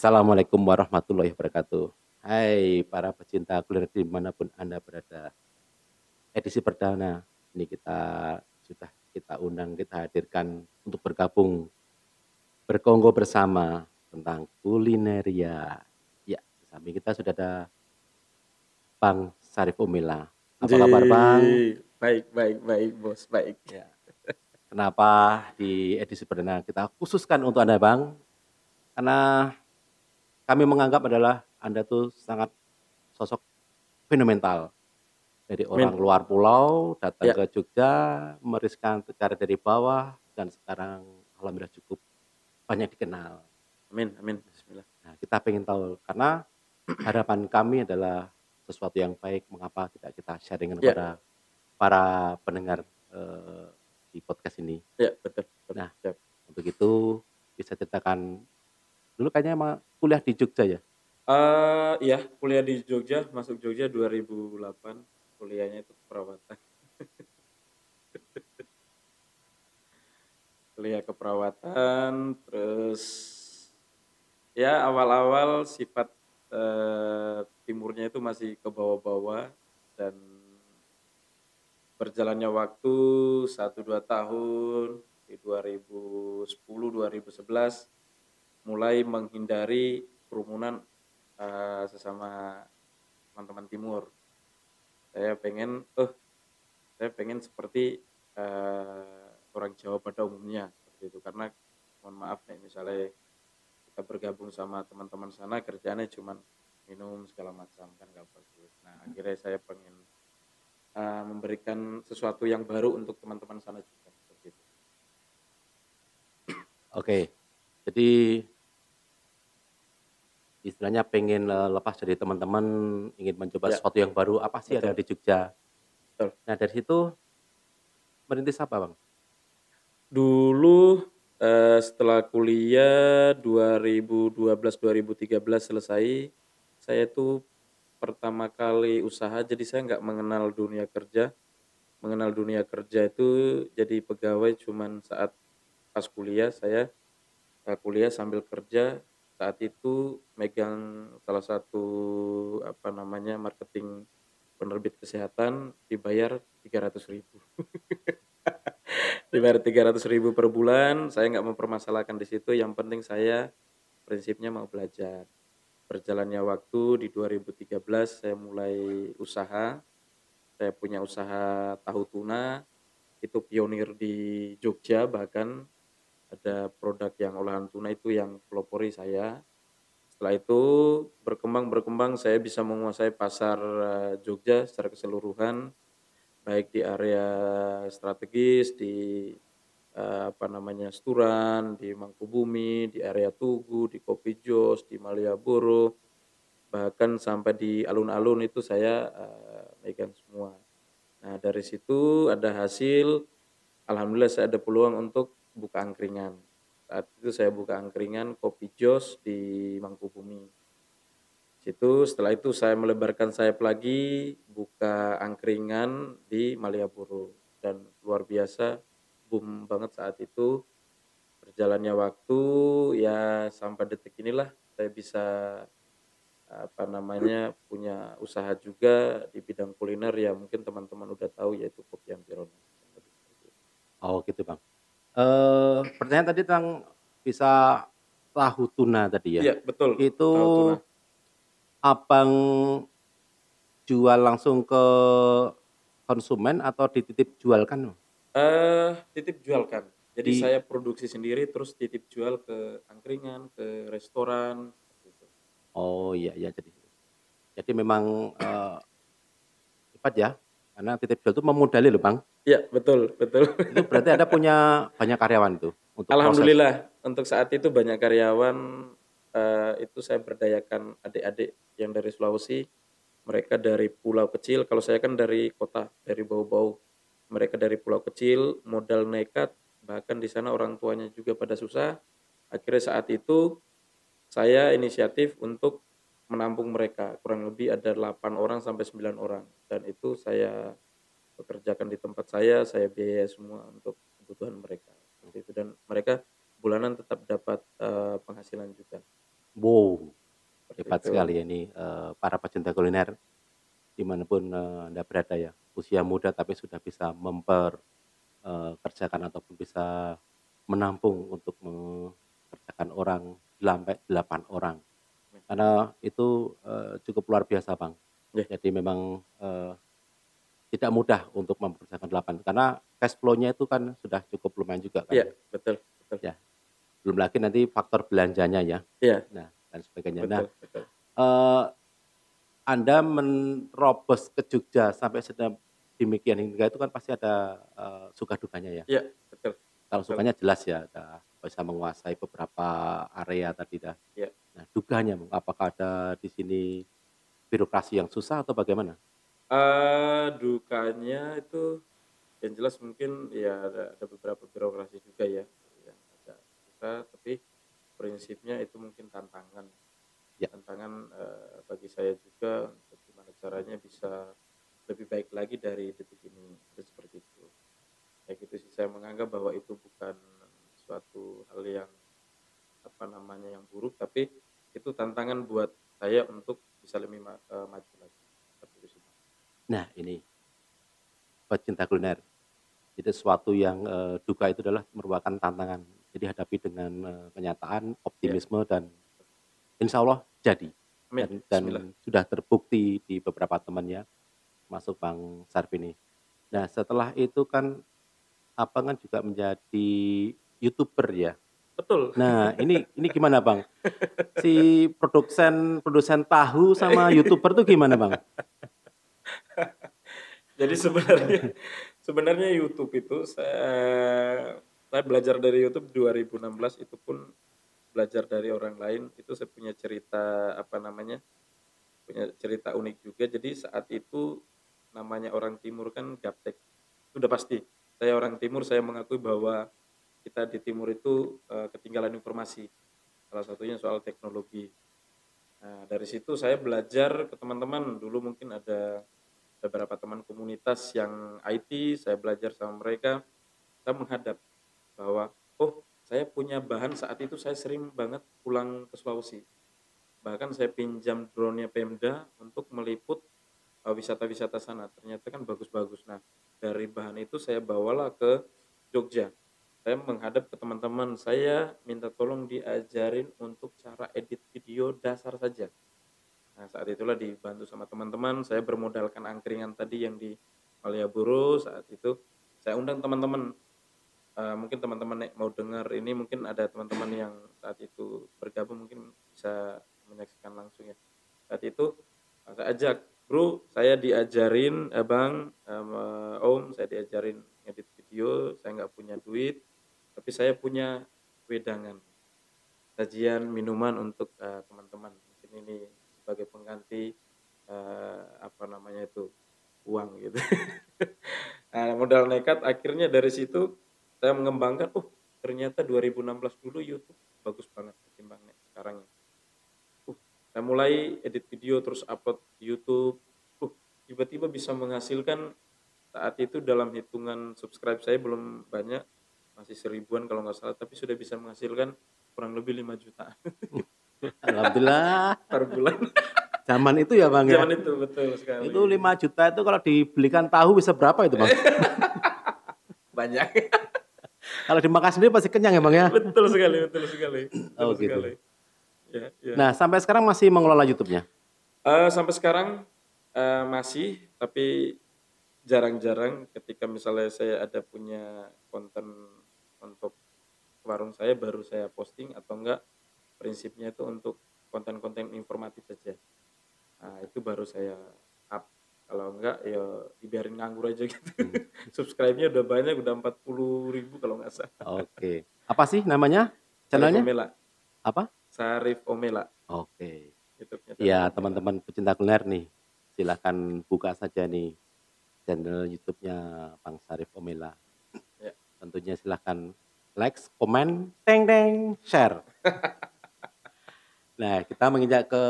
Assalamualaikum warahmatullahi wabarakatuh. Hai para pecinta kuliner di mana pun Anda berada. Edisi perdana ini kita sudah kita undang, kita hadirkan untuk bergabung berkonggo bersama tentang kulineria. Ya, di samping kita sudah ada Bang Sarif Umila. Apa kabar Bang? Baik baik baik Bos, baik. Ya. Kenapa di edisi perdana kita khususkan untuk Anda Bang? Karena kami menganggap adalah Anda tuh sangat sosok fenomenal. Dari orang Amin. luar pulau datang Ya. ke Jogja, meriskan secara dari bawah dan sekarang alhamdulillah cukup banyak dikenal. Amin amin. Bismillah. Nah, kita pengen tahu karena harapan kami adalah sesuatu yang baik, mengapa tidak kita sharing Ya. kepada para pendengar eh, di podcast ini. Ya, betul. betul. Nah. Siap. Untuk itu bisa ceritakan dulu kayaknya emang kuliah di Jogja ya? Eh, iya, kuliah di Jogja, masuk Jogja 2008. Kuliahnya itu keperawatan. Kuliah keperawatan, terus ya awal-awal sifat eh, timurnya itu masih ke bawah-bawah dan berjalannya waktu 1-2 tahun di 2010 2011 mulai menghindari kerumunan eh, sesama teman-teman timur. Saya pengen eh saya pengen seperti eh, orang Jawa pada umumnya seperti itu karena mohon maaf nih misalnya kita bergabung sama teman-teman sana kerjanya cuman minum segala macam kan gak bagus. Nah, akhirnya saya pengen eh, memberikan sesuatu yang baru untuk teman-teman sana juga seperti itu. Oke. Jadi istilahnya pengen eh, lepas dari teman-teman, ingin mencoba Ya. sesuatu yang baru, apa sih ada Betul. di Jogja? Betul. Nah, dari situ merintis apa, Bang? Dulu eh, setelah kuliah 2012-2013 selesai, saya tuh pertama kali usaha jadi saya nggak mengenal dunia kerja. Mengenal dunia kerja itu jadi pegawai cuman saat pas kuliah saya eh, kuliah sambil kerja saat itu megang salah satu apa namanya marketing penerbit kesehatan dibayar 300 ribu. Dibayar 300 ribu per bulan saya nggak mempermasalahkan di situ. Yang penting saya prinsipnya mau belajar. Berjalannya waktu di 2013 saya mulai usaha. Saya punya usaha tahu tuna itu pionir di Jogja bahkan ada produk yang olahan tuna itu yang pelopori saya. Setelah itu berkembang berkembang saya bisa menguasai pasar eh, Jogja secara keseluruhan baik di area strategis di eh, apa namanya Sturan di Mangkubumi di area Tugu di Kopi Jos di Malioboro bahkan sampai di alun-alun itu saya eh, megang semua. Nah dari situ ada hasil. Alhamdulillah saya ada peluang untuk buka angkringan. Saat itu saya buka angkringan Kopi Jos di Mangkubumi. Situ setelah itu saya melebarkan sayap lagi buka angkringan di Malioboro. Dan luar biasa boom banget saat itu. Berjalannya waktu ya sampai detik inilah saya bisa apa namanya punya usaha juga di bidang kuliner. Ya mungkin teman-teman udah tahu yaitu Kopi Ampirona. Oh, gitu, Bang. Eh, pertanyaan tadi tentang bisa tahu tuna tadi ya? Iya, betul. Itu Tahu tuna. Abang jual langsung ke konsumen atau dititip jualkan? Eh, titip jualkan. Jadi Di saya produksi sendiri terus titip jual ke angkringan, ke restoran. Oh, iya iya jadi jadi memang eh, hebat ya, karena titip jual itu memodali loh, Bang. Iya, betul betul. Itu berarti Anda punya banyak karyawan itu untuk proses? Alhamdulillah untuk saat itu banyak karyawan eh, itu saya berdayakan adik-adik yang dari Sulawesi. Mereka dari pulau kecil, kalau saya kan dari kota, dari Bau-Bau. Mereka dari pulau kecil, modal nekat, bahkan di sana orang tuanya juga pada susah. Akhirnya saat itu saya inisiatif untuk menampung mereka. Kurang lebih ada 8 orang sampai 9 orang dan itu saya pekerjakan di tempat saya, saya biaya semua untuk kebutuhan mereka. Seperti itu dan mereka bulanan tetap dapat eh, penghasilan juga. Wow, hebat sekali ya ini, eee, para pecinta kuliner di mana pun eee, Anda berada ya, usia muda tapi sudah bisa memper eee, kerjakan ataupun bisa menampung untuk mengerjakan orang sampai 8 orang. Karena itu, eee, cukup luar biasa, Bang. Iya. Jadi memang, eee, tidak mudah untuk mempekerjakan 8 karena cash flow-nya itu kan sudah cukup lumayan juga kan Iya, ya. betul betul. Ya, belum lagi nanti faktor belanjanya ya. Iya. Nah, dan sebagainya. Nah, Betul betul. eee, Anda menerobos ke Jogja sampai sedemikian hingga itu kan pasti ada, eee, suka dukanya ya. Iya, betul Kalau betul. sukanya jelas ya, bisa menguasai beberapa area tadi dah. Iya. Dukanya apakah ada di sini birokrasi yang susah atau bagaimana? Eee, dukanya itu yang jelas mungkin ya ada ada beberapa birokrasi juga ya, yang agak susah, tapi prinsipnya itu mungkin tantangan. Ya. Tantangan, eee, bagi saya juga untuk gimana caranya bisa lebih baik lagi dari detik ini, itu seperti itu. Kayak gitu sih, saya menganggap bahwa itu bukan suatu hal yang, apa namanya, yang buruk, tapi itu tantangan buat saya untuk bisa lebih ma eee, maju lagi. Nah ini pecinta kuliner, itu sesuatu yang, eee, duka itu adalah merupakan tantangan. Jadi hadapi dengan, eee, kenyataan, optimisme dan insya Allah jadi. Amin, Dan dan sudah terbukti di beberapa temannya, termasuk Bang Syarif ini. Nah setelah itu kan, Abang kan juga menjadi YouTuber ya. Betul. Nah ini ini gimana Bang? Si produsen produsen tahu sama YouTuber tuh gimana Bang? Jadi sebenarnya sebenarnya YouTube itu saya saya belajar dari YouTube 2016 itu pun belajar dari orang lain, itu saya punya cerita, apa namanya, punya cerita unik juga. Jadi saat itu namanya orang timur kan gaptek, itu udah pasti. Saya orang timur, saya mengakui bahwa kita di timur itu, eee, ketinggalan informasi, salah satunya soal teknologi. Nah dari situ saya belajar ke teman-teman, dulu mungkin ada beberapa teman komunitas yang IT, saya belajar sama mereka, saya menghadap bahwa, "Oh saya punya bahan," saat itu saya sering banget pulang ke Sulawesi. Bahkan saya pinjam drone-nya Pemda untuk meliput, eee, wisata-wisata sana, ternyata kan bagus-bagus. Nah dari bahan itu saya bawalah ke Jogja. Saya menghadap ke teman-teman, saya minta tolong diajarin untuk cara edit video dasar saja. Nah saat itulah dibantu sama teman-teman, saya bermodalkan angkringan tadi yang di Malioboro, saat itu saya undang teman-teman, eee, mungkin teman-teman mau dengar ini mungkin ada teman-teman yang saat itu bergabung mungkin bisa menyaksikan langsung ya. Saat itu, saya ajak, "Bro, saya diajarin eh Bang, sama Om, saya diajarin ngedit video, saya nggak punya duit, tapi saya punya wedangan, sajian minuman untuk, eee, teman-teman. Mungkin ini sebagai pengganti, eee, apa namanya itu, uang," gitu. Nah modal nekat akhirnya dari situ saya mengembangkan, "Oh ternyata 2016 dulu YouTube bagus banget ketimbang sekarang ya." Uh, saya mulai edit video terus upload di YouTube, uh, tiba-tiba bisa menghasilkan saat itu dalam hitungan subscribe saya belum banyak, seribuan kalau nggak salah, tapi sudah bisa menghasilkan kurang lebih 5 juta. Alhamdulillah. Per bulan. Zaman itu ya Bang ya? Zaman itu, betul sekali. Itu 5 juta itu kalau dibelikan tahu bisa berapa itu Bang? Banyak. Kalau dimakan sendiri pasti kenyang ya Bang ya? Betul sekali betul sekali betul Oh gitu. sekali. Ya ya. Nah sampai sekarang masih mengelola YouTube-nya? Eee, sampai sekarang, eee, masih, tapi jarang-jarang ketika misalnya saya ada punya konten warung saya, baru saya posting atau enggak prinsipnya itu untuk konten-konten informatif saja. Nah itu baru saya up, kalau enggak ya dibiarin nganggur aja gitu. Mmm. Subscribe-nya udah banyak, udah 40.000 kalau nggak salah. Oke. Apa sih namanya channel-nya? Omela. Apa? Syarif Omela. Oke. YouTube-nya Syarif Iya teman-teman pecinta kuliner nih, silahkan buka saja nih channel YouTube-nya Bang Syarif Omela. Ya. Tentunya silahkan likes, komen, share. Nah kita menginjak ke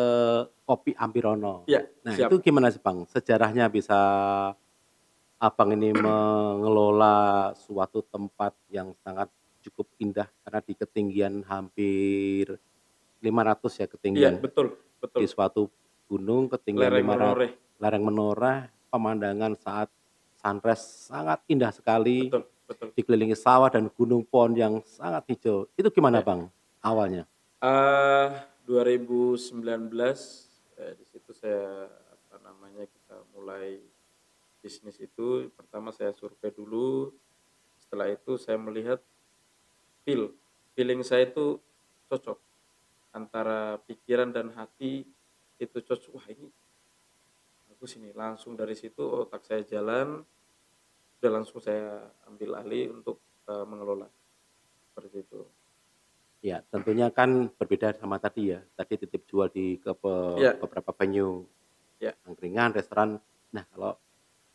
Kopi Ampirono. Iya, Nah siap. itu gimana sih Bang, sejarahnya bisa Abang ini mengelola suatu tempat yang sangat cukup indah karena di ketinggian hampir 500 ya Iya, ketinggian. betul Di betul. suatu gunung ketinggian Lereng 500 Menoreh. lereng Menoreh, pemandangan saat sunrise sangat indah sekali, Betul betul. dikelilingi sawah dan gunung pohon yang sangat hijau. Itu gimana Ya. Bang, awalnya? Eee, 2019, eee, di situ saya, apa namanya, kita mulai bisnis itu, pertama saya survei dulu, setelah itu saya melihat feel, feeling saya itu cocok, antara pikiran dan hati itu cocok, wah ini bagus ini, langsung dari situ otak saya jalan, udah langsung saya ambil alih untuk, eee, mengelola, seperti itu. Ya, tentunya kan berbeda sama tadi ya, tadi titip jual di ke pe Iya. beberapa venue Ya. angkringan, restoran. Nah, kalau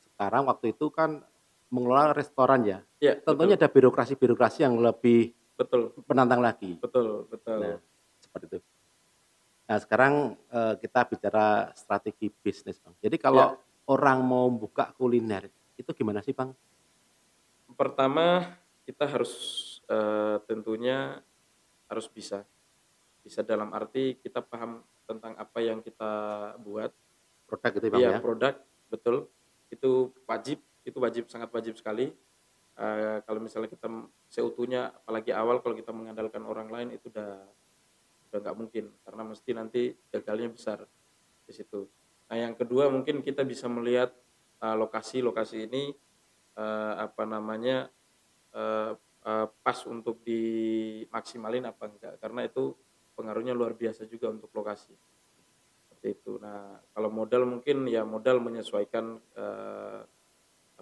sekarang waktu itu kan mengelola restoran ya, Iya, tentunya betul. ada birokrasi-birokrasi yang lebih Betul. menantang lagi. Betul Nah, betul. seperti itu. Nah, sekarang, eee, kita bicara strategi bisnis, Bang. Jadi Ya. kalau orang mau buka kuliner, itu gimana sih, Bang? Pertama, kita harus, eee, tentunya harus bisa. Bisa dalam arti kita paham tentang apa yang kita buat. Produk gitu ya, Bang, Iya, ya? produk, betul. Itu wajib itu wajib, sangat wajib sekali. Eee, kalau misalnya kita seutuhnya, apalagi awal kalau kita mengandalkan orang lain itu udah udah nggak mungkin, karena mesti nanti gagalnya besar di situ. Nah, yang kedua mungkin kita bisa melihat, lokasi-lokasi ini, eee, apa namanya, eee, pas untuk dimaksimalin apa enggak, karena itu pengaruhnya luar biasa juga untuk lokasi. Seperti itu. Nah, kalau modal mungkin ya modal menyesuaikan, eee,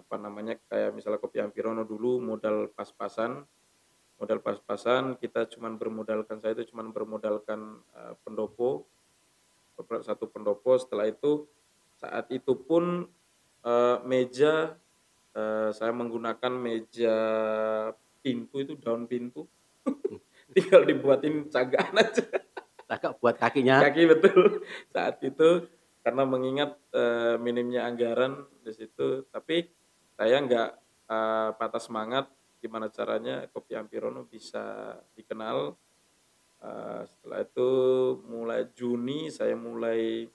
apa namanya, kayak misalnya Kopi Ampirono dulu modal pas-pasan modal pas-pasan, kita cuman bermodalkan saya itu cuman bermodalkan, eee, pendopo, 1 pendopo, setelah itu saat itu pun, eee, meja, eee, saya menggunakan meja pintu itu daun pintu, tinggal dibuatin cagakan aja. Cagak buat kakinya? Kaki, betul. Saat itu karena mengingat, eee, minimnya anggaran di situ, tapi saya nggak, eee, patah semangat, gimana caranya Kopi Ampirono bisa dikenal. Eee, setelah itu mulai Juni saya mulai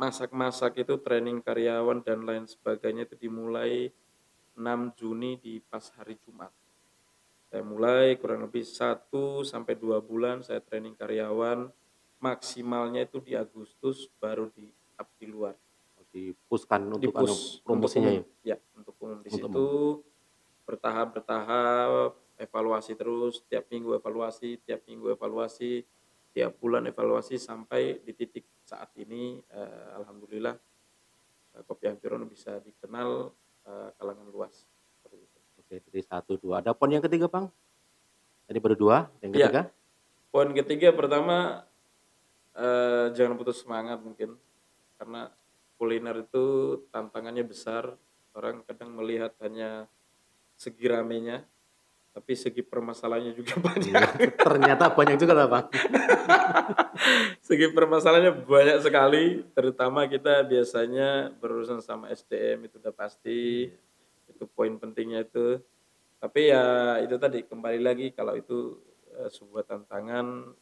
masak-masak itu, training karyawan dan lain sebagainya itu dimulai 6 Juni di pas hari Jumat. Saya mulai kurang lebih 1 sampai 2 bulan saya training karyawan, maksimalnya itu di Agustus baru di-up di luar. Oh, di-push-kan untuk anu Di-push untuk promosinya umum, ya? ya untuk umum. Di Untuk situ bertahap-bertahap, evaluasi terus, tiap minggu evaluasi tiap minggu evaluasi, tiap bulan evaluasi, sampai di titik saat ini, eee, alhamdulillah, eee, Kopi Ampirono bisa dikenal, eee, kalangan luas. Oke, jadi 1, 2. Ada poin yang ketiga, Bang? Tadi baru 2, yang Iya. ketiga? Poin ketiga pertama, eee, jangan putus semangat mungkin, karena kuliner itu tantangannya besar, orang kadang melihat hanya segi ramenya, tapi segi permasalahannya juga banyak. Iya, ternyata banyak juga lah, Bang. Segi permasalahannya banyak sekali, terutama kita biasanya berurusan sama SDM itu udah pasti, Iya. itu poin pentingnya itu. Tapi ya itu tadi, kembali lagi kalau itu, eee, sebuah tantangan,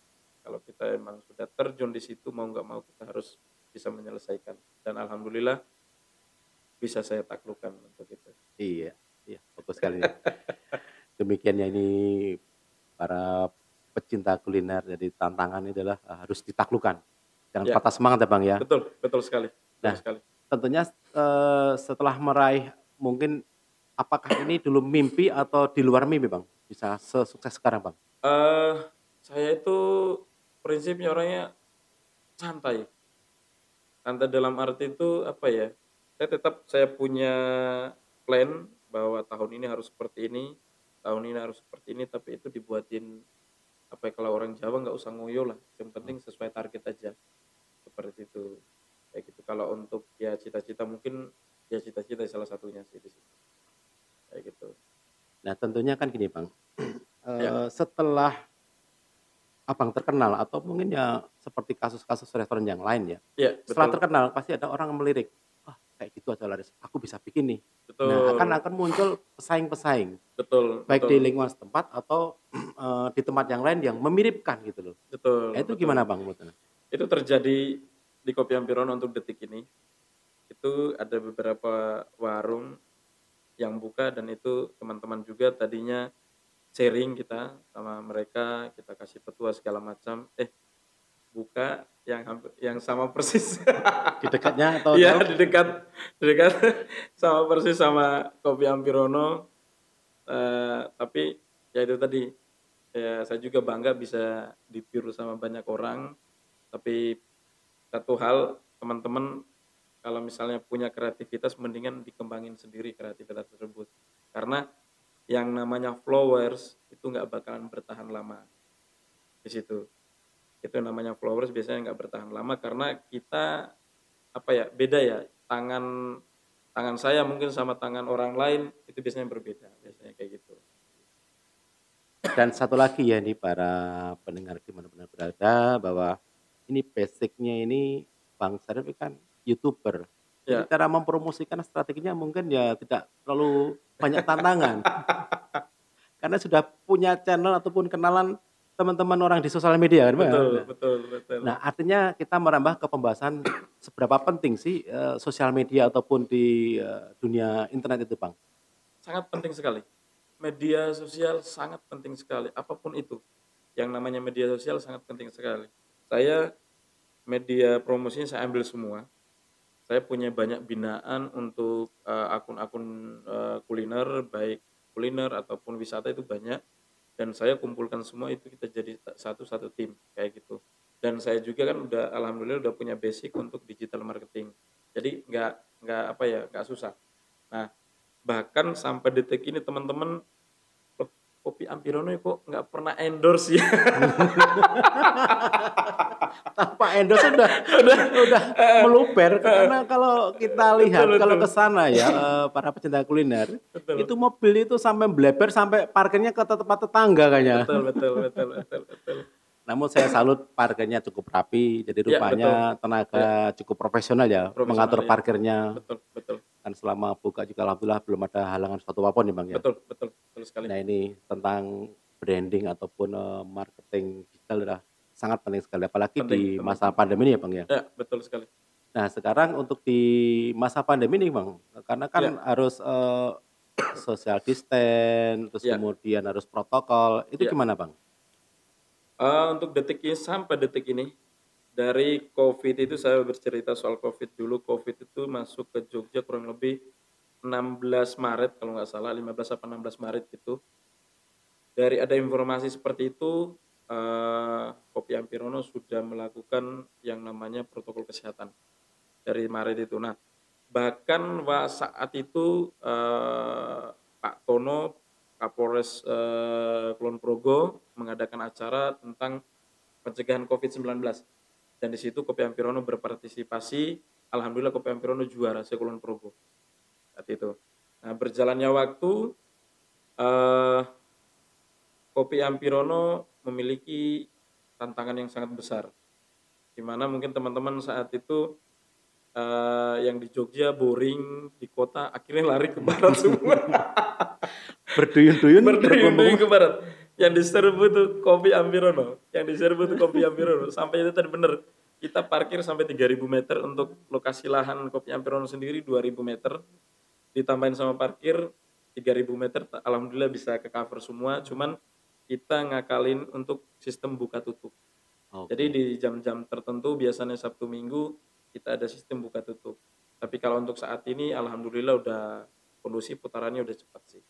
kalau kita emang sudah terjun di situ mau nggak mau kita harus bisa menyelesaikan, dan alhamdulillah bisa saya taklukkan untuk itu. Iya iya, bagus sekali. Demikian ya ini para pecinta kuliner, jadi tantangan ini adalah, eee, harus ditaklukkan. Jangan Ya. patah semangat ya, Bang, ya? Betul betul sekali betul Nah, sekali. tentunya, eee, setelah meraih mungkin apakah ini dulu mimpi atau di luar mimpi, Bang, bisa sesukses sekarang, Bang? Eee, saya itu prinsipnya orangnya santai. Santai dalam arti itu, apa ya, saya tetap saya punya plan bahwa tahun ini harus seperti ini, tahun ini harus seperti ini, tapi itu dibuatin, apa ya, kalau orang Jawa nggak usah ngoyo lah, yang penting sesuai target aja, seperti itu. Kayak gitu. Kalau untuk ya cita-cita mungkin, ya cita-cita salah satunya sih di situ. Kayak gitu. Nah, tentunya kan gini, Bang, Ya. eee, setelah Abang terkenal atau mungkin ya seperti kasus-kasus restoran yang lain ya, Iya, setelah terkenal pasti ada orang melirik, "Wah, kayak gitu aja laris, aku bisa bikin nih. Nah, akan Betul. akan muncul pesaing-pesaing, Betul baik di betul. lingkungan setempat atau, eee, di tempat yang lain yang memiripkan gitu loh. Nah, Betul itu betul. gimana Bang menurut? Itu terjadi di Kopi Ampirono untuk detik ini. Itu ada beberapa warung yang buka dan itu teman-teman juga tadinya sharing kita sama mereka, kita kasih petua segala macam, eh buka yang yang sama persis. Di dekatnya atau jauh? di dekat di dekat sama persis sama Kopi Ampirono, eee, tapi ya itu tadi, ya saya juga bangga bisa ditiru sama banyak orang, tapi satu hal teman-teman kalau misalnya punya kreativitas mendingan dikembangin sendiri kreativitas tersebut. Karena yang namanya followers itu nggak bakalan bertahan lama, di situ. Itu namanya followers biasanya nggak bertahan lama karena kita, apa ya, beda ya, tangan tangan saya mungkin sama tangan orang lain itu biasanya berbeda, biasanya kayak gitu. Dan satu lagi ya nih para pendengar di mana-mana berada, bahwa ini basic-nya ini Bang Syarif ini kan YouTuber. Jadi Ya. cara mempromosikan strateginya mungkin ya tidak terlalu banyak tantangan. Karena sudah punya channel ataupun kenalan teman-teman orang di sosial media kan, ya? Betul betul betul. nah, artinya kita merambah ke pembahasan seberapa penting sih, eee, sosial media ataupun di, eee, dunia internet itu, Bang? Sangat penting sekali. Media sosial sangat penting sekali, apa pun itu. Yang namanya media sosial sangat penting sekali. Saya media promosinya saya ambil semua. Saya punya banyak binaan untuk, eee, akun-akun, eee, kuliner, baik kuliner ataupun wisata itu banyak, dan saya kumpulkan semua itu kita jadi satu satu tim, kayak gitu. Dan saya juga kan udah alhamdulillah udah punya basic untuk digital marketing. Jadi nggak nggak apa ya, nggak susah. Nah, bahkan sampai detik ini teman-teman, "Loh, Kopi Ampirono kok nggak pernah endorse ya?" Tanpa endorse udah Udah, udah heeh, meluber, heeh. karena kalau kita lihat, Betul kalau ke sana ya, para pecinta kuliner, itu Betul. mobil itu sampai bleber sampai parkirnya ke tempat tetangga kayaknya. Betul betul betul betul betul. Namun saya salut parkirnya cukup rapi, jadi Ya, betul. rupanya Ya. tenaga cukup profesional ya, Profesional, mengatur ya. parkirnya. Betul betul. Dan selama buka juga alhamdulillah belum ada halangan suatu apa pun ya, Bang, ya? Betul betul betul sekali. Nah ini tentang branding ataupun, eee, marketing digital adalah sangat penting sekali, apalagi Penting di penting. masa pandemi ini ya, Bang, ya? Ya, betul sekali. Nah, sekarang untuk di masa pandemi nih, Bang, karena kan Ya. harus, eee, social distance, terus Ya. kemudian harus protokol, itu Ya. gimana, Bang? Eee, untuk detik ini sampai detik ini, dari Covid itu saya bercerita soal Covid dulu, Covid itu masuk ke Jogja kurang lebih 16 Maret kalau nggak salah, 15 apa 16 Maret gitu. Dari ada informasi seperti itu, eee, Kopi Ampirono sudah melakukan yang namanya protokol kesehatan, dari Maret itu. Nah, bahkan saat itu, eee, Pak Tono, Kapolres, eee, Kulon Progo mengadakan acara tentang pencegahan Covid-19 dan di situ Kopi Ampirono berpartisipasi, alhamdulillah Kopi Ampirono juara se-Kulon Progo, saat itu. Nah, berjalannya waktu, eee, Kopi Ampirono memiliki tantangan yang sangat besar, di mana mungkin teman-teman saat itu, eee, yang di Jogja boring, di kota akhirnya lari ke barat semua. Berduyun-duyun Berduyun-duyun ke barat. Yang diserbu itu Kopi Ampirono, yang diserbu itu Kopi Ampirono. Sampai itu tadi bener, kita parkir sampai 3.000 meter untuk lokasi lahan Kopi Ampirono sendiri 2.000 meter, ditambahin sama parkir 3.000 meter, alhamdulillah bisa ke-cover semua, cuman kita ngakalin untuk sistem buka tutup. Jadi Oke. di jam-jam tertentu biasanya Sabtu Minggu, kita ada sistem buka tutup. Tapi kalau untuk saat ini alhamdulillah udah kondusif, putarannya udah cepat sih,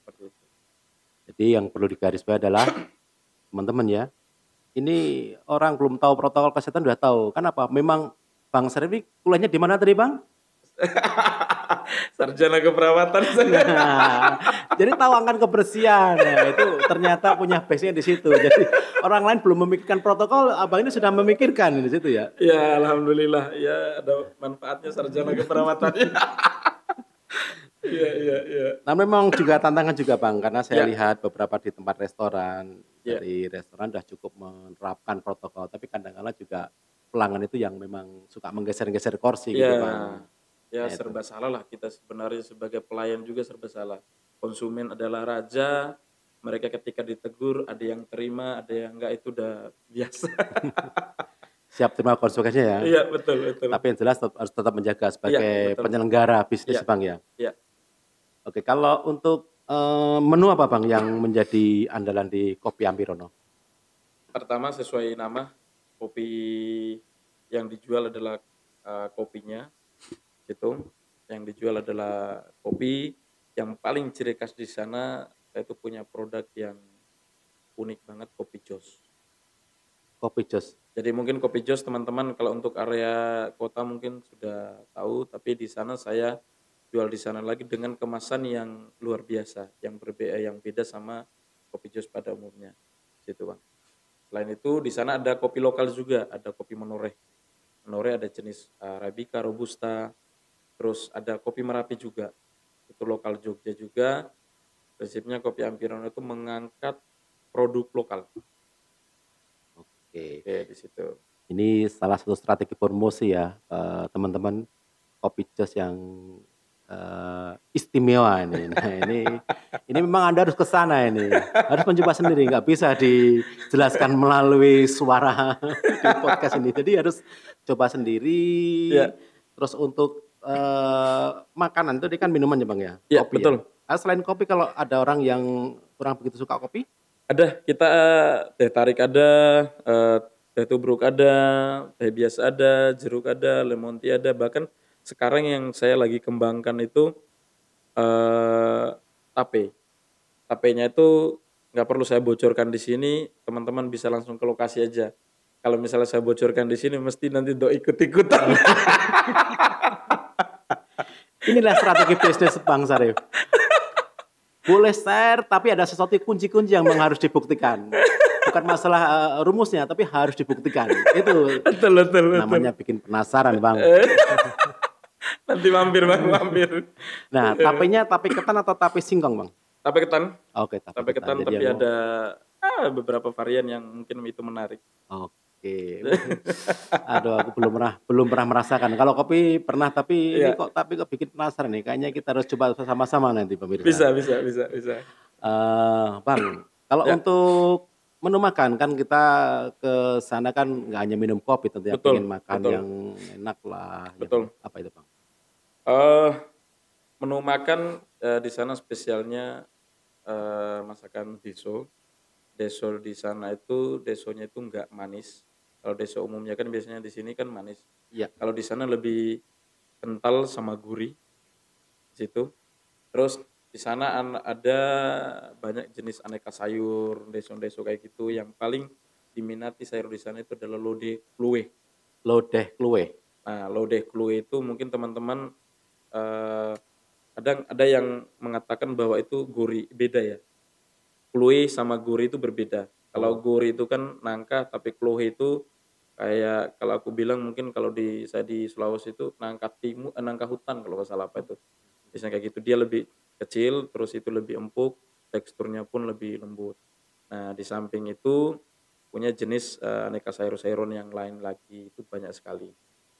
seperti itu. Jadi yang perlu digarisbawahi adalah, teman-teman ya, ini orang belum tahu protokol kesehatan udah tahu, kenapa? Memang Bang ini kuliahnya di mana tadi, Bang? Sarjana keperawatan saya. Nah, jadi tahu akan kebersihan, nah itu ternyata punya base-nya di situ. Jadi orang lain belum memikirkan protokol, Abang ini sudah memikirkan di situ ya? Ya alhamdulillah, ya ada manfaatnya sarjana keperawatan. Iya iya iya. Nah memang juga tantangan juga Bang, karena saya Ya. lihat beberapa di tempat restoran, Ya. dari restoran sudah cukup menerapkan protokol, tapi kadang-kala juga pelanggan itu yang memang suka menggeser-geser kursi gitu Ya, Bang. Ya Ya Ya itu. serba salah lah kita sebenarnya sebagai pelayan juga serba salah. Konsumen adalah raja, mereka ketika ditegur ada yang terima, ada yang enggak itu udah biasa. Siap terima konsekuensinya ya. Iya betul betul. Tapi yang jelas tetap, harus tetap menjaga sebagai betul. penyelenggara bisnis Iya. Bang ya. Iya. Oke, kalau untuk eh, menu apa Bang yang menjadi andalan di Kopi Ampirono? Pertama sesuai nama kopi yang dijual adalah eh, kopinya gitu. Yang dijual adalah kopi yang paling ciri khas di sana saya itu punya produk yang unik banget kopi jos. Kopi Jos. Jadi mungkin kopi jos teman-teman kalau untuk area kota mungkin sudah tahu, tapi di sana saya jual di sana lagi dengan kemasan yang luar biasa, yang berbeda, yang beda sama kopi jos pada umumnya, situ bang. Selain itu di sana ada kopi lokal juga, ada kopi menoreh. Menoreh ada jenis uh, arabica, robusta, terus ada kopi merapi juga, itu lokal Jogja juga. Prinsipnya kopi Ampirono itu mengangkat produk lokal. Oke. Oke di situ. Ini salah satu strategi promosi ya eh, teman-teman Kopi Jos yang eh, istimewa ini. Nah, ini ini memang Anda harus ke sana ini. Harus mencoba sendiri, nggak bisa dijelaskan melalui suara di podcast ini. Jadi harus coba sendiri. Iya. Terus untuk eh, makanan itu dia kan minuman ya Bang ya? Iya, Kopi betul. Ya? Ah, selain kopi kalau ada orang yang kurang begitu suka kopi, Ada, kita eh, teh tarik ada, eh, teh tubruk ada, teh biasa ada, jeruk ada, lemon tea ada. Bahkan sekarang yang saya lagi kembangkan itu eh tape. Tapenya itu nggak perlu saya bocorkan di sini, teman-teman bisa langsung ke lokasi aja. Kalau misalnya saya bocorkan di sini, mesti nanti do ikut-ikutan. Inilah strategi bisnis Bang Sarif. Boleh share, tapi ada sesuatu kunci-kunci yang memang harus dibuktikan. Bukan masalah eh, rumusnya, tapi harus dibuktikan. Itu betul, betul, betul. namanya bikin penasaran, Bang. Nanti mampir, bang, mampir. Nah, tapenya tape ketan atau tape singkong, Bang? Tape ketan, Oke, tape, tape ketan, Jadi tapi ada ah, beberapa varian yang mungkin itu menarik. Oke. Aduh, aku belum pernah belum pernah merasakan. Kalau kopi pernah, tapi ini Iya. kok tapi kok bikin penasaran nih. Kayaknya kita harus coba sama-sama nanti, pemirsa. Bisa, bisa, bisa, bisa. Eh, Bang, kalau Ya. untuk menu makan kan kita ke sana kan nggak hanya minum kopi tentunya Betul, pengen makan betul. yang enak lah. yang- Betul. apa itu bang? eh menu makan eh, di sana spesialnya eh, masakan deso. Deso di sana itu desonya itu enggak manis. Kalau deso umumnya kan biasanya di sini kan manis. Iya. Kalau di sana lebih kental sama gurih. Di situ. Terus di sana an- ada banyak jenis aneka sayur, deso-deso kayak gitu. Yang paling diminati sayur di sana itu adalah lodeh kluwe. Lodeh kluwe. Nah, lodeh kluwe itu mungkin teman-teman eh kadang ada yang mengatakan bahwa itu gurih beda ya. Kluwe sama gurih itu berbeda. Kalau gurih itu kan nangka, tapi kluwe itu kayak kalau aku bilang mungkin kalau di saya di Sulawesi itu nangka timu, eh, nangka hutan kalau nggak salah apa itu. Biasanya kayak gitu. Dia lebih kecil, terus itu lebih empuk, teksturnya pun lebih lembut. Nah, di samping itu punya jenis eh, aneka sayur-sayuran yang lain lagi itu banyak sekali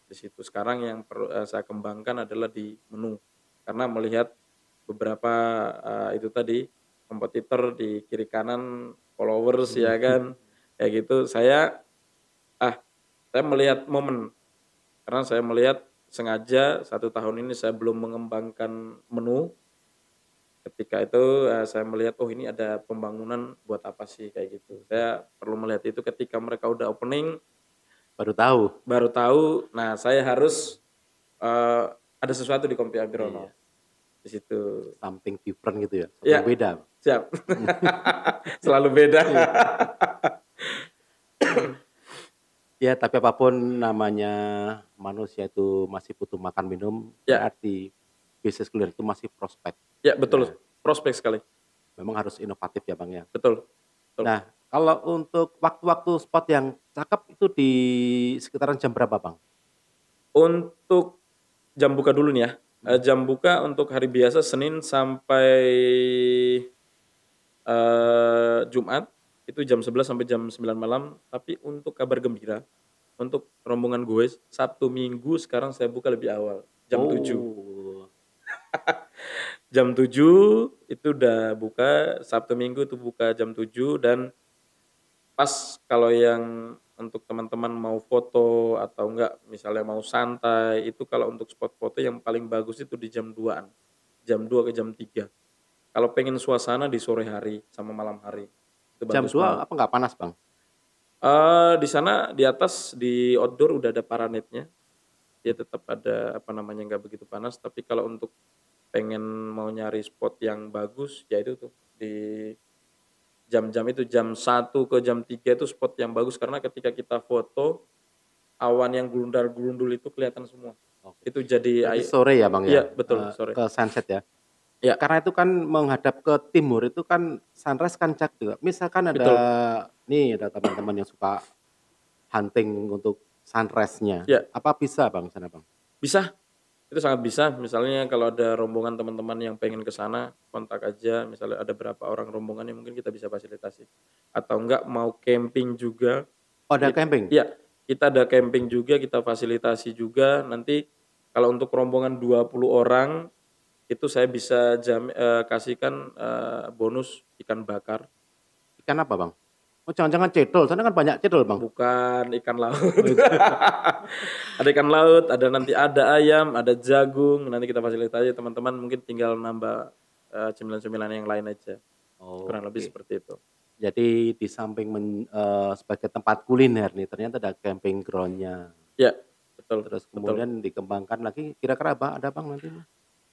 di situ. Sekarang yang perlu eh, saya kembangkan adalah di menu karena melihat beberapa eh, itu tadi kompetitor di kiri kanan followers ya kan kayak gitu saya saya melihat momen karena saya melihat sengaja satu tahun ini saya belum mengembangkan menu ketika itu eh, saya melihat oh ini ada pembangunan buat apa sih kayak gitu saya perlu melihat itu ketika mereka udah opening Baru tahu. baru tahu nah saya harus eh, ada sesuatu di Kompi Abirono Iya. di situ Something different gitu ya. Something Iya. beda. siap selalu beda Ya, tapi apa pun namanya manusia itu masih butuh makan minum, Ya. berarti bisnis kuliner itu masih prospek. ya betul prospek sekali Memang harus inovatif ya Bang ya. betul Betul. Nah, kalau untuk waktu-waktu spot yang cakep itu di sekitaran jam berapa Bang? untuk jam buka dulu nih ya Eh, jam buka untuk hari biasa Senin sampai eh, Jumat itu jam 11 sampai jam 9 malam tapi untuk kabar gembira untuk rombongan gue Sabtu Minggu sekarang saya buka lebih awal jam 7. Oh. Jam 7 itu udah buka, Sabtu Minggu itu buka jam 7 dan pas kalau yang untuk teman-teman mau foto atau enggak misalnya mau santai, itu kalau untuk spot foto yang paling bagus itu di jam 2-an, jam 2 ke jam 3. Kalau pengen suasana di sore hari sama malam hari, itu Jam bagus 2 banget. apa nggak panas, Bang? Eee, di sana di atas di outdoor udah ada paranetnya. Dia tetap ada apa namanya, nggak begitu panas, tapi kalau untuk pengen mau nyari spot yang bagus, ya itu tuh di jam-jam itu, jam 1 ke jam 3 itu spot yang bagus karena ketika kita foto, awan yang gelundar-gelundul itu kelihatan semua. Oke. Itu jadi ai sore ya, Bang, iya ya? betul, Eee, sore. ke sunset ya? Iya. Karena itu kan menghadap ke timur itu kan sunrise kan cakep. Misalkan ada Betul. nih, ada teman-teman yang suka hunting untuk sunrise-nya, Iya. apa bisa, Bang, sana, Bang? Bisa, itu sangat bisa. Misalnya kalau ada rombongan teman-teman yang pengen ke sana, kontak aja, misalnya ada berapa orang rombongan yang mungkin kita bisa fasilitasi. Atau enggak mau camping juga, Oh, ada it camping? iya, kita ada camping juga, kita fasilitasi juga. Nanti kalau untuk rombongan 20 orang, itu saya bisa jam eee, kasihkan, eee, bonus ikan bakar. Ikan apa, Bang? Oh, jangan-jangan cedol, sana kan banyak cedol, Bang? Bukan, ikan laut. Oh, itu. Ada ikan laut, ada nanti ada ayam, ada jagung, nanti kita fasilitasi teman-teman mungkin tinggal nambah, eee, cemilan-cemilan yang lain aja. Kurang lebih Oke. seperti itu. Jadi di samping men eee, sebagai tempat kuliner nih, ternyata ada camping ground-nya. Iya, betul Terus betul. kemudian dikembangkan lagi, kira-kira apa ada, Bang, nanti?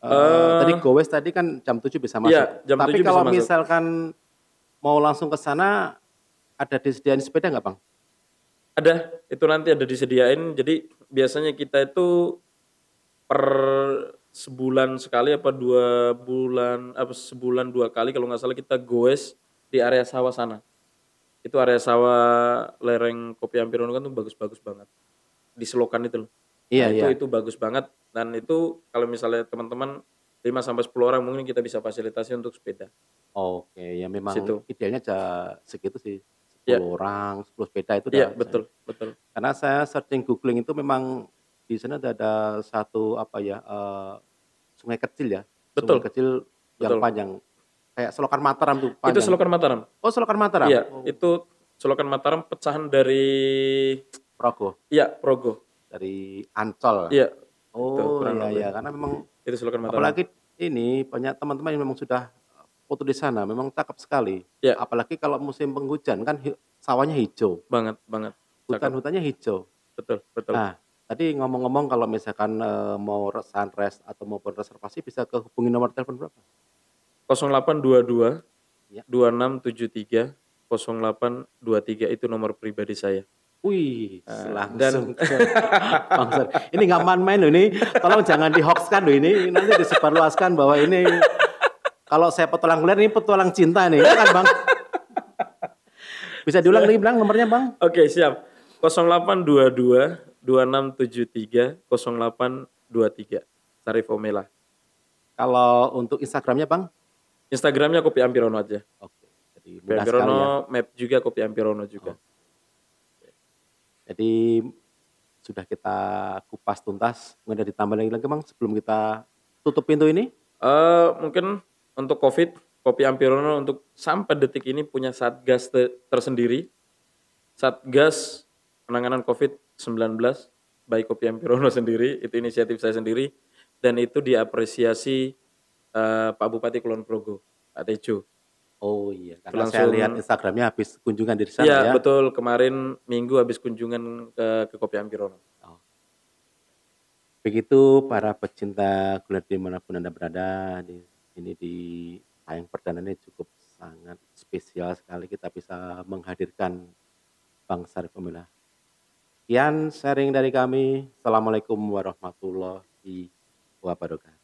Eee, tadi gowes tadi kan jam 7 bisa masuk. Iya, jam Tapi 7 bisa kalau masuk. misalkan mau langsung ke sana, ada disediain sepeda nggak, Bang? Ada, itu nanti ada disediain. Jadi biasanya kita itu per sebulan sekali apa 2 bulan apa sebulan 2 kali kalau nggak salah kita goes di area sawah sana. Itu area sawah lereng Kopi Ampirono kan tuh bagus-bagus banget. Di selokan itu loh. Iya Nah, itu iya. itu bagus banget dan itu kalau misalnya teman-teman 5 sampai 10 orang mungkin kita bisa fasilitasi untuk sepeda. Oke, ya memang situ. idealnya segitu sih, Iya. 10 orang, 10 sepeda itu Iya, betul betul. karena saya searching googling itu memang di sana ada ada satu apa ya, eee, sungai kecil ya, sungai Betul. kecil yang Betul. panjang, kayak selokan Mataram tuh Itu panjang. selokan Mataram. Oh, selokan Mataram? Iya, Oh. itu selokan Mataram pecahan dari Progo, iya, Progo. Dari Ancol. Iya, itu Oh, kurang iya iya, karena memang Itu selokan Mataram. apalagi ini banyak teman-teman yang memang sudah foto di sana, memang cakep sekali. Iya. Apalagi kalau musim penghujan kan hi sawahnya hijau, Banget banget. Hutan-hutannya hijau. Betul betul. Nah, tadi ngomong-ngomong kalau misalkan, eee, mau sunrise atau mau reservasi bisa kehubungi nomor telepon berapa? 0822 Iya. 2673 0823 itu nomor pribadi saya. Wih, Eee, langsung dan ini nggak main-main loh ini, tolong jangan di-hoax-kan loh ini, nanti disebarluaskan bahwa ini kalau saya petualang kuliner ini petualang cinta nih, ya kan, Bang? Bisa diulang lagi, Bang, nomornya, Bang? Oke, siap. 0822 2673 0823 Sarif Omela. Kalau untuk Instagramnya, Bang? Instagramnya Kopi Ampirono aja. Oke, jadi Kopi sekali ya. Ampirono, map juga Kopi Ampirono juga. Jadi sudah kita kupas tuntas, mungkin ada ditambah lagi lagi, Bang, sebelum kita tutup pintu ini? Eh, mungkin untuk Covid, Kopi Ampirono untuk sampai detik ini punya satgas te- tersendiri. Satgas penanganan COVID-19 baik Kopi Ampirono sendiri, itu inisiatif saya sendiri dan itu diapresiasi eh, Pak Bupati Kulon Progo, Pak Tejo. Oh iya, karena saya langsung lihat Instagramnya habis kunjungan di sana Iya, ya. betul. Kemarin Minggu habis kunjungan ke, ke Kopi Ampirono. Oh. Begitu para pecinta kuliner di mana pun Anda berada, di ini di tayang perdana ini cukup sangat spesial sekali kita bisa menghadirkan Bang Sarif Omela. Sekian sharing dari kami. Assalamualaikum warahmatullahi wabarakatuh.